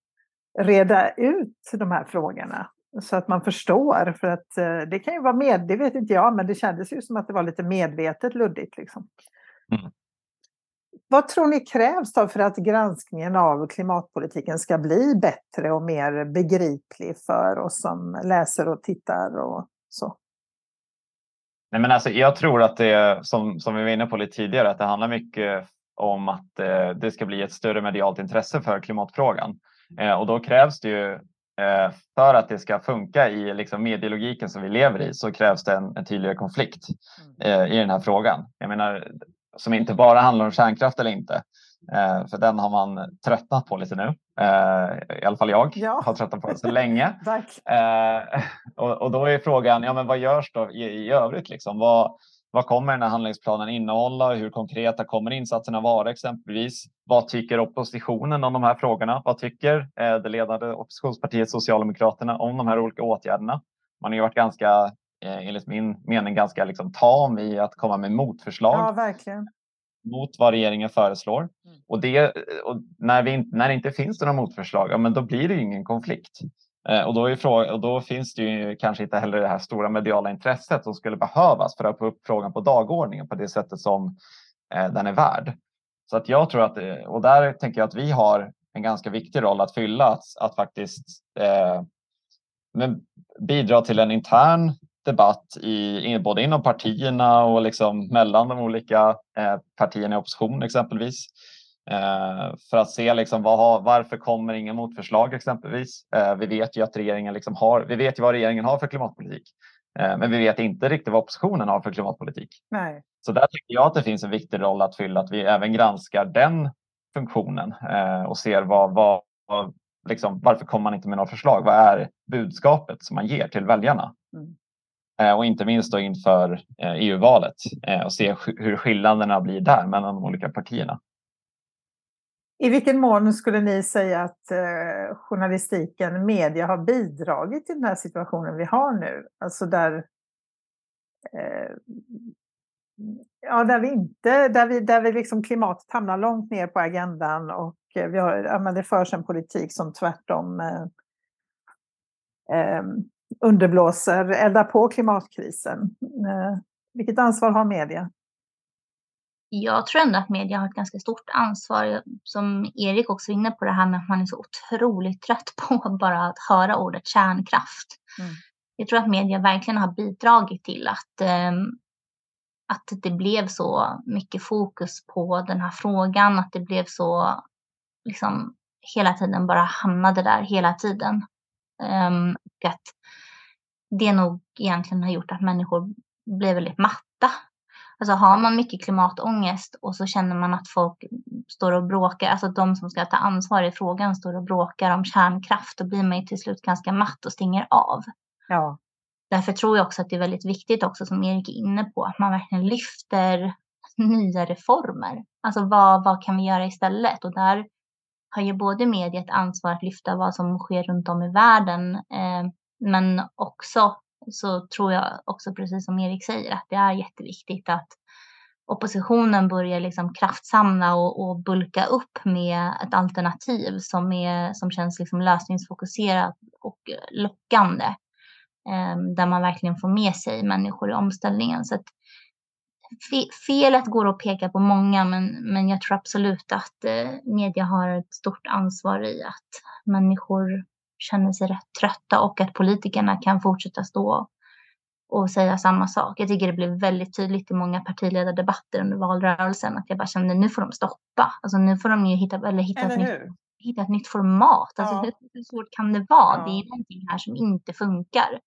reda ut de här frågorna så att man förstår. För att eh, det kan ju vara med, det vet inte jag, men det kändes ju som att det var lite medvetet luddigt. Liksom. Mm. Vad tror ni krävs då för att granskningen av klimatpolitiken ska bli bättre och mer begriplig för oss som läser och tittar och så?
Nej, men alltså, jag tror att det som, som vi var inne på lite tidigare, att det handlar mycket om att eh, det ska bli ett större medialt intresse för klimatfrågan. Eh, och då krävs det ju eh, för att det ska funka i liksom, medielogiken som vi lever i så krävs det en, en tydligare konflikt mm. eh, i den här frågan. Jag menar, som inte bara handlar om kärnkraft eller inte. Eh, för den har man tröttnat på lite nu. Eh, I alla fall jag ja. har tröttnat på den så länge. eh, och, och, då är frågan, ja, men vad görs då i, i övrigt? Liksom? Vad, vad kommer den här handlingsplanen innehålla? Hur konkreta kommer insatserna vara exempelvis? Vad tycker oppositionen om de här frågorna? Vad tycker eh, det ledande oppositionspartiet Socialdemokraterna om de här olika åtgärderna? Man har ju varit ganska enligt min mening ganska liksom tam i att komma med motförslag.
Ja, verkligen.
mot vad regeringen föreslår. Mm. Och, det, och när, vi, när det inte finns några motförslag, ja, men då blir det ju ingen konflikt. Eh, och, då är fråga, och då finns det ju kanske inte heller det här stora mediala intresset som skulle behövas för att få upp frågan på dagordningen på det sättet som eh, den är värd. Så att jag tror att, eh, och där tänker jag att vi har en ganska viktig roll att fylla, att, att faktiskt eh, men bidra till en intern debatt i, både inom partierna och liksom mellan de olika eh, partierna i opposition exempelvis. Eh, för att se liksom vad, varför kommer inga motförslag exempelvis. Eh, vi vet ju att regeringen liksom har, vi vet ju vad regeringen har för klimatpolitik. Men vi vet inte riktigt vad oppositionen har för klimatpolitik.
Nej.
Så där tycker jag att det finns en viktig roll att fylla, att vi även granskar den funktionen och ser vad, vad, vad liksom, varför kommer man inte med några förslag? Vad är budskapet som man ger till väljarna? Mm. Eh, och inte minst då inför eh, EU-valet eh, och se hur skillnaderna blir där mellan de olika partierna.
I vilken mån skulle ni säga att journalistiken, media har bidragit till den här situationen vi har nu? Alltså där, ja, där vi inte, där vi, där vi liksom klimatet hamnar långt ner på agendan och vi har, ja, men det förs en politik som tvärtom eh, underblåser, eldar på klimatkrisen. Eh, vilket ansvar har media?
jag tror ändå att media har ett ganska stort ansvar. Som Erik också var inne på det här med att man är så otroligt trött på bara att höra ordet kärnkraft. Mm. Jag tror att media verkligen har bidragit till att, eh, att det blev så mycket fokus på den här frågan, att det blev så liksom hela tiden bara hamnade där hela tiden. Um, att det nog egentligen har gjort att människor blir väldigt matta Alltså har man mycket klimatångest och så känner man att folk står och bråkar, alltså de som ska ta ansvar i frågan står och bråkar om kärnkraft, då blir man ju till slut ganska matt och stänger av.
Ja.
Därför tror jag också att det är väldigt viktigt också som Erik är inne på, att man verkligen lyfter nya reformer. Alltså vad, vad kan vi göra istället? Och där har ju både media ett ansvar att lyfta vad som sker runt om i världen, eh, men också så tror jag också precis som Erik säger att det är jätteviktigt att oppositionen börjar liksom kraftsamla och, och bulka upp med ett alternativ som, är, som känns liksom lösningsfokuserat och lockande. Eh, där man verkligen får med sig människor i omställningen. Så att felet går att peka på många, men, men jag tror absolut att eh, media har ett stort ansvar i att människor känner sig rätt trötta och att politikerna kan fortsätta stå och säga samma sak. Jag tycker det blev väldigt tydligt i många partiledardebatter under valrörelsen att jag bara kände nu får de stoppa. Alltså nu får de ju hitta, eller hitta, eller ett, nytt, hitta ett nytt format. Alltså ja. hur, hur, svårt kan det vara? Ja. Det är någonting här som inte funkar.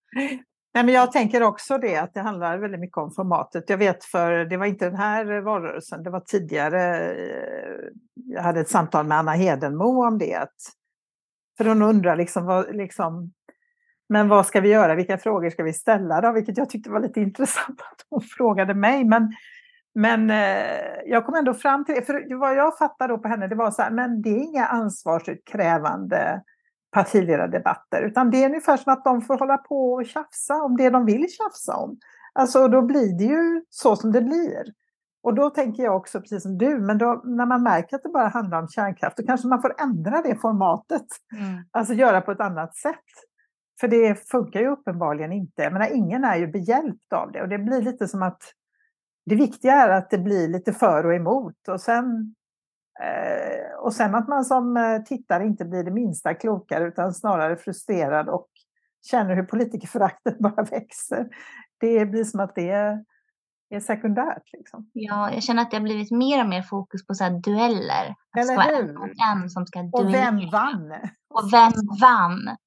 Nej, men jag tänker också det att det handlar väldigt mycket om formatet. Jag vet för det var inte den här valrörelsen, det var tidigare. Jag hade ett samtal med Anna Hedenmo om det. Att för hon undrar liksom, vad, liksom, men vad ska vi göra? Vilka frågor ska vi ställa då? Vilket jag tyckte var lite intressant att hon frågade mig. Men, men eh, jag kom ändå fram till, för vad jag fattade då på henne, det var så här, men det är inga ansvarsutkrävande partiledardebatter, utan det är ungefär som att de får hålla på och tjafsa om det de vill tjafsa om. Alltså då blir det ju så som det blir. Och då tänker jag också, precis som du, men då, när man märker att det bara handlar om kärnkraft, då kanske man får ändra det formatet. Mm. Alltså göra på ett annat sätt. För det funkar ju uppenbarligen inte. Jag menar, ingen är ju behjälpt av det och det blir lite som att det viktiga är att det blir lite för och emot och sen, eh, och sen att man som eh, tittare inte blir det minsta klokare utan snarare frustrerad och känner hur politikerföraktet bara växer. Det blir som att det är sekundärt. Liksom.
Ja, jag känner att det har blivit mer och mer fokus på så dueller.
Eller hur?
En, en som ska
duellera. Och vem vann?
Och vem vann?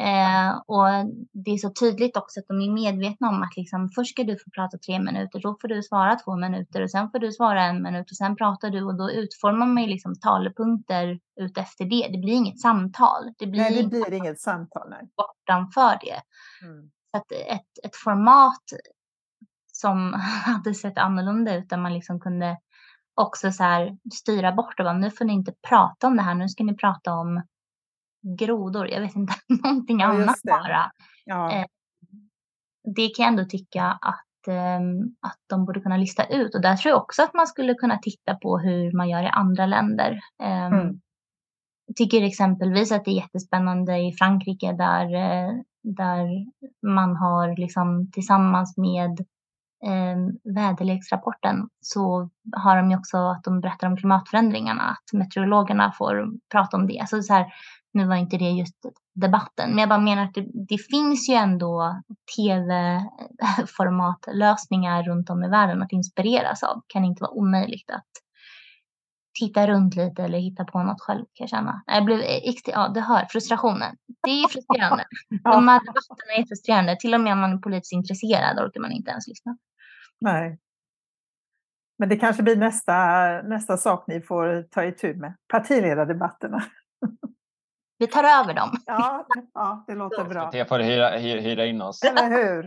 Eh, och det är så tydligt också att de är medvetna om att liksom, först ska du få prata tre minuter, då får du svara två minuter och sen får du svara en minut och sen pratar du och då utformar man ju liksom talepunkter ut efter det. Det blir inget samtal.
Det blir, nej, det blir inget samtal. Nej.
Bortanför det. Mm. Så att ett, ett format som hade sett annorlunda ut där man liksom kunde också så här styra bort och bara, nu får ni inte prata om det här, nu ska ni prata om grodor, jag vet inte, någonting ja, annat bara. Ja. Eh, det kan jag ändå tycka att ehm, att de borde kunna lista ut. Och där tror jag också att man skulle kunna titta på hur man gör i andra länder. Ehm, mm. Tycker exempelvis att det är jättespännande i Frankrike där, eh, där man har liksom tillsammans med eh, väderleksrapporten så har de ju också att de berättar om klimatförändringarna, att meteorologerna får prata om det. Alltså så här, nu var inte det just debatten, men jag bara menar att det, det finns ju ändå tv-formatlösningar runt om i världen att inspireras av. Det kan inte vara omöjligt att titta runt lite eller hitta på något själv kan jag känna. Jag blev ja du hör frustrationen. Det är frustrerande. De här debatterna är frustrerande. Till och med om man är politiskt intresserad orkar man inte ens lyssna.
Nej. Men det kanske blir nästa, nästa sak ni får ta itu med. Partiledardebatterna.
Vi tar över dem.
Ja, ja det låter bra.
Jag får hyra, hyra in oss.
Eller hur?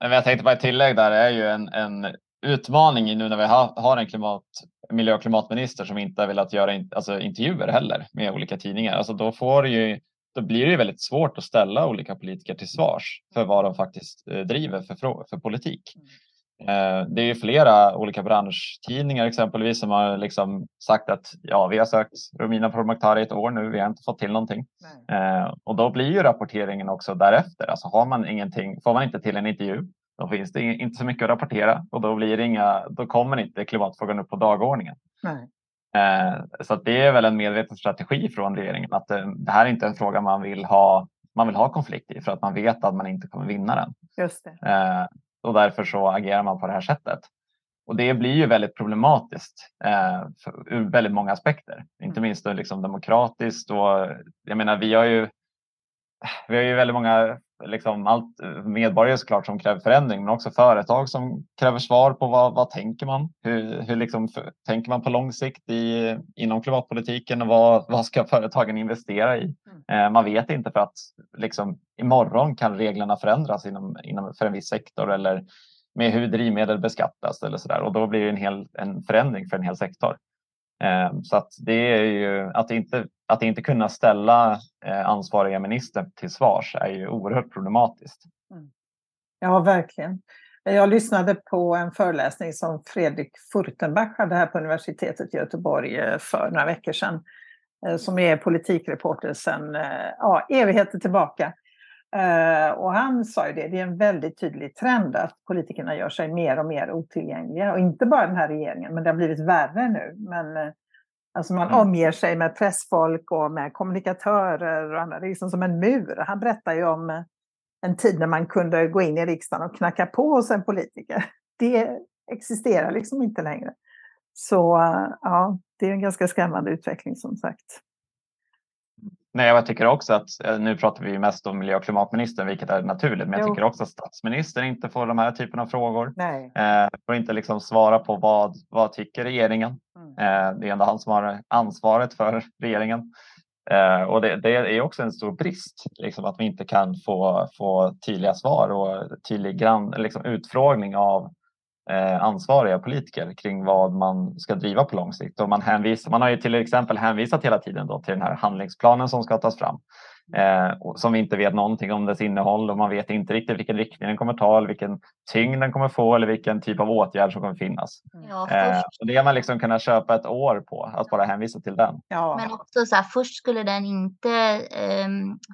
Men jag tänkte bara ett tillägg där är ju en, en utmaning nu när vi har en klimat, miljö och klimatminister som inte har velat göra in, alltså intervjuer heller med olika tidningar. Alltså då, får ju, då blir det ju väldigt svårt att ställa olika politiker till svars för vad de faktiskt eh, driver för, för politik. Mm. Eh, det är ju flera olika branschtidningar exempelvis som har liksom sagt att ja, vi har sökt Romina Pourmokhtari ett år nu, vi har inte fått till någonting. Eh, och då blir ju rapporteringen också därefter. Alltså har man ingenting, får man inte till en intervju, då finns det inte så mycket att rapportera och då, blir inga, då kommer inte klimatfrågan upp på dagordningen. Eh, så det är väl en medveten strategi från regeringen att eh, det här är inte en fråga man vill ha man vill ha konflikt i för att man vet att man inte kommer vinna den.
Just det. Eh,
och därför så agerar man på det här sättet. Och det blir ju väldigt problematiskt ur väldigt många aspekter, inte mm. minst liksom demokratiskt. Och, jag menar, vi har ju, vi har ju väldigt många liksom allt, medborgare såklart som kräver förändring, men också företag som kräver svar på vad, vad tänker man? Hur, hur liksom, för, tänker man på lång sikt i, inom klimatpolitiken och vad, vad ska företagen investera i? Mm. Eh, man vet inte för att liksom, imorgon kan reglerna förändras inom, inom, för en viss sektor eller med hur drivmedel beskattas eller så där. och då blir det en, hel, en förändring för en hel sektor. Eh, så att det är ju att inte att inte kunna ställa eh, ansvariga minister till svars är ju oerhört problematiskt. Mm.
Ja, verkligen. Jag lyssnade på en föreläsning som Fredrik Furtenbach hade här på universitetet i Göteborg eh, för några veckor sedan. Eh, som är politikreporter sedan eh, ja, evigheter tillbaka. Och han sa ju det, det är en väldigt tydlig trend att politikerna gör sig mer och mer otillgängliga. Och inte bara den här regeringen, men det har blivit värre nu. Men Alltså man mm. omger sig med pressfolk och med kommunikatörer och annat. Det är liksom som en mur. Han berättar ju om eh, en tid när man kunde gå in i riksdagen och knacka på hos en politiker. Det existerar liksom inte längre. Så eh, ja, det är en ganska skrämmande utveckling som sagt.
Nej, jag tycker också att, eh, nu pratar vi mest om miljö och klimatministern, vilket är naturligt, men jag jo. tycker också att statsministern inte får de här typen av frågor.
Nej.
Eh, får inte liksom svara på vad, vad tycker regeringen? Mm. Eh, det är ändå han som har ansvaret för regeringen. Eh, och det, det, är också en stor brist, liksom, att vi inte kan få, få tydliga svar och tydlig grann, liksom, utfrågning av eh, ansvariga politiker kring vad man ska driva på lång sikt. Och man, hänvisar, man har ju till exempel hänvisat hela tiden då till den här handlingsplanen som ska tas fram. Eh, som vi inte vet någonting om dess innehåll och man vet inte riktigt vilken riktning den kommer ta eller vilken tyngd den kommer få eller vilken typ av åtgärd som kommer finnas. Ja, eh, och det har man liksom kunnat köpa ett år på, att bara hänvisa till den.
Ja. Men också så här, först skulle den inte eh,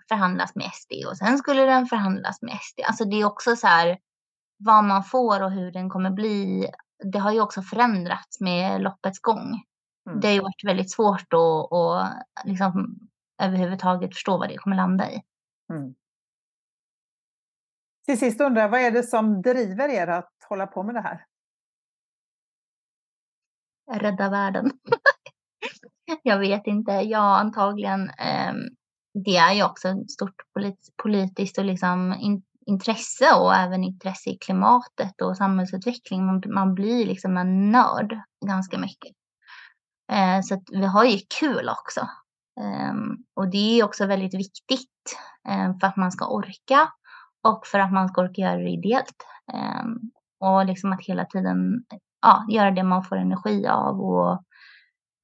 förhandlas med SD och sen skulle den förhandlas med SD. Alltså det är också så här, vad man får och hur den kommer bli, det har ju också förändrats med loppets gång. Mm. Det har ju varit väldigt svårt att, att liksom överhuvudtaget förstå vad det kommer landa i. Mm.
Till sist undrar jag, vad är det som driver er att hålla på med det här?
Rädda världen. jag vet inte. Ja, antagligen. Eh, det är ju också stort polit politiskt och liksom in intresse och även intresse i klimatet och samhällsutveckling. Man, man blir liksom en nörd ganska mycket. Eh, så vi har ju kul också. Eh, och det är också väldigt viktigt eh, för att man ska orka och för att man ska orka göra det ideellt. Ehm, och liksom att hela tiden ja, göra det man får energi av och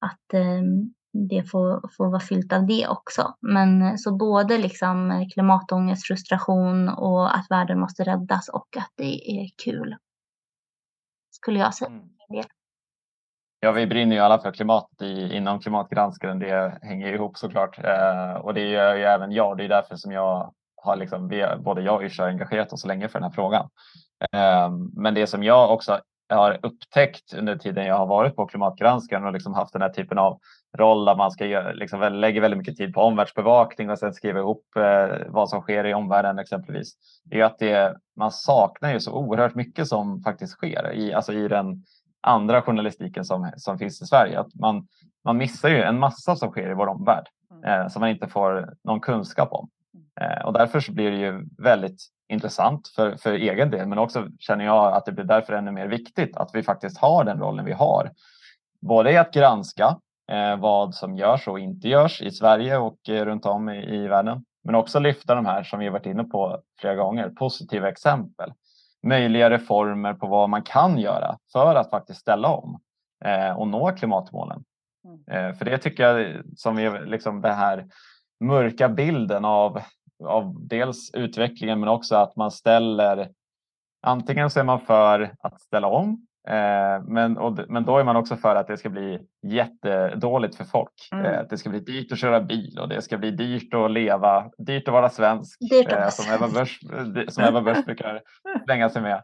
att ehm, det får, får vara fyllt av det också. Men eh, så både liksom klimatångest, frustration och att världen måste räddas och att det är kul. skulle jag säga.
Mm. Ja, vi brinner ju alla för klimat i, inom Klimatgranskaren. Det hänger ihop såklart. Eh, och det gör ju även jag. Det är därför som jag har liksom, vi, både jag och Yrsa engagerat oss länge för den här frågan. Eh, men det som jag också har upptäckt under tiden jag har varit på Klimatgranskaren och liksom haft den här typen av roll där man ska göra, liksom, lägger väldigt mycket tid på omvärldsbevakning och sen skriva ihop eh, vad som sker i omvärlden exempelvis. Det är att det, man saknar ju så oerhört mycket som faktiskt sker i, alltså i den andra journalistiken som, som finns i Sverige. Att man, man missar ju en massa som sker i vår omvärld mm. eh, som man inte får någon kunskap om. Eh, och därför så blir det ju väldigt intressant för, för egen del men också känner jag att det blir därför ännu mer viktigt att vi faktiskt har den rollen vi har. Både i att granska vad som görs och inte görs i Sverige och eh, runt om i, i världen men också lyfta de här som vi varit inne på flera gånger, positiva exempel möjliga reformer på vad man kan göra för att faktiskt ställa om eh, och nå klimatmålen. Mm. Eh, för det tycker jag som är liksom det här mörka bilden av, av dels utvecklingen men också att man ställer antingen så är man för att ställa om Eh, men, och, men då är man också för att det ska bli jättedåligt för folk. Mm. Eh, det ska bli dyrt att köra bil och det ska bli dyrt att leva, dyrt att vara svensk. Dyrt eh, som Ebba Börs, som Ebba Börs brukar slänga sig med.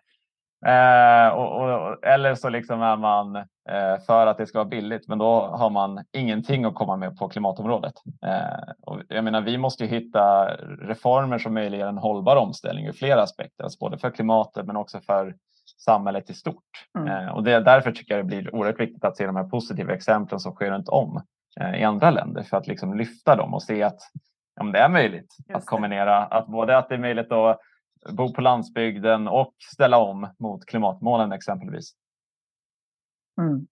Eh, och, och, eller så liksom är man eh, för att det ska vara billigt, men då har man ingenting att komma med på klimatområdet. Eh, och jag menar, vi måste hitta reformer som möjliggör en hållbar omställning ur flera aspekter, alltså både för klimatet men också för samhället i stort. Mm. Eh, och det, därför tycker jag det blir oerhört viktigt att se de här positiva exemplen som sker runt om eh, i andra länder för att liksom lyfta dem och se att ja, det är möjligt Just att kombinera att både att det är möjligt att bo på landsbygden och ställa om mot klimatmålen exempelvis.
Mm.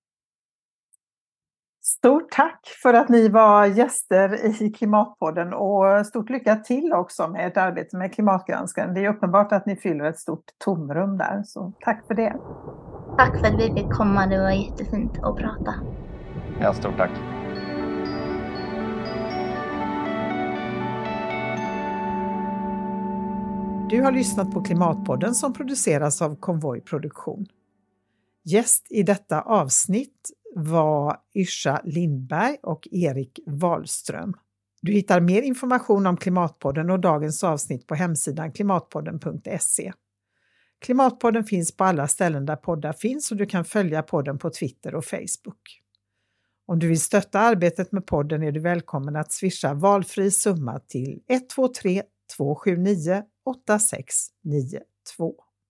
Stort tack för att ni var gäster i Klimatpodden och stort lycka till också med ert arbete med Klimatgranskaren. Det är uppenbart att ni fyller ett stort tomrum där, så tack för det.
Tack för att vi fick komma, det var jättefint att prata.
Ja, stort tack.
Du har lyssnat på Klimatpodden som produceras av Konvoj Produktion. Gäst i detta avsnitt var Yrsa Lindberg och Erik Wahlström. Du hittar mer information om Klimatpodden och dagens avsnitt på hemsidan klimatpodden.se. Klimatpodden finns på alla ställen där poddar finns och du kan följa podden på Twitter och Facebook. Om du vill stötta arbetet med podden är du välkommen att swisha valfri summa till 123 279 8692.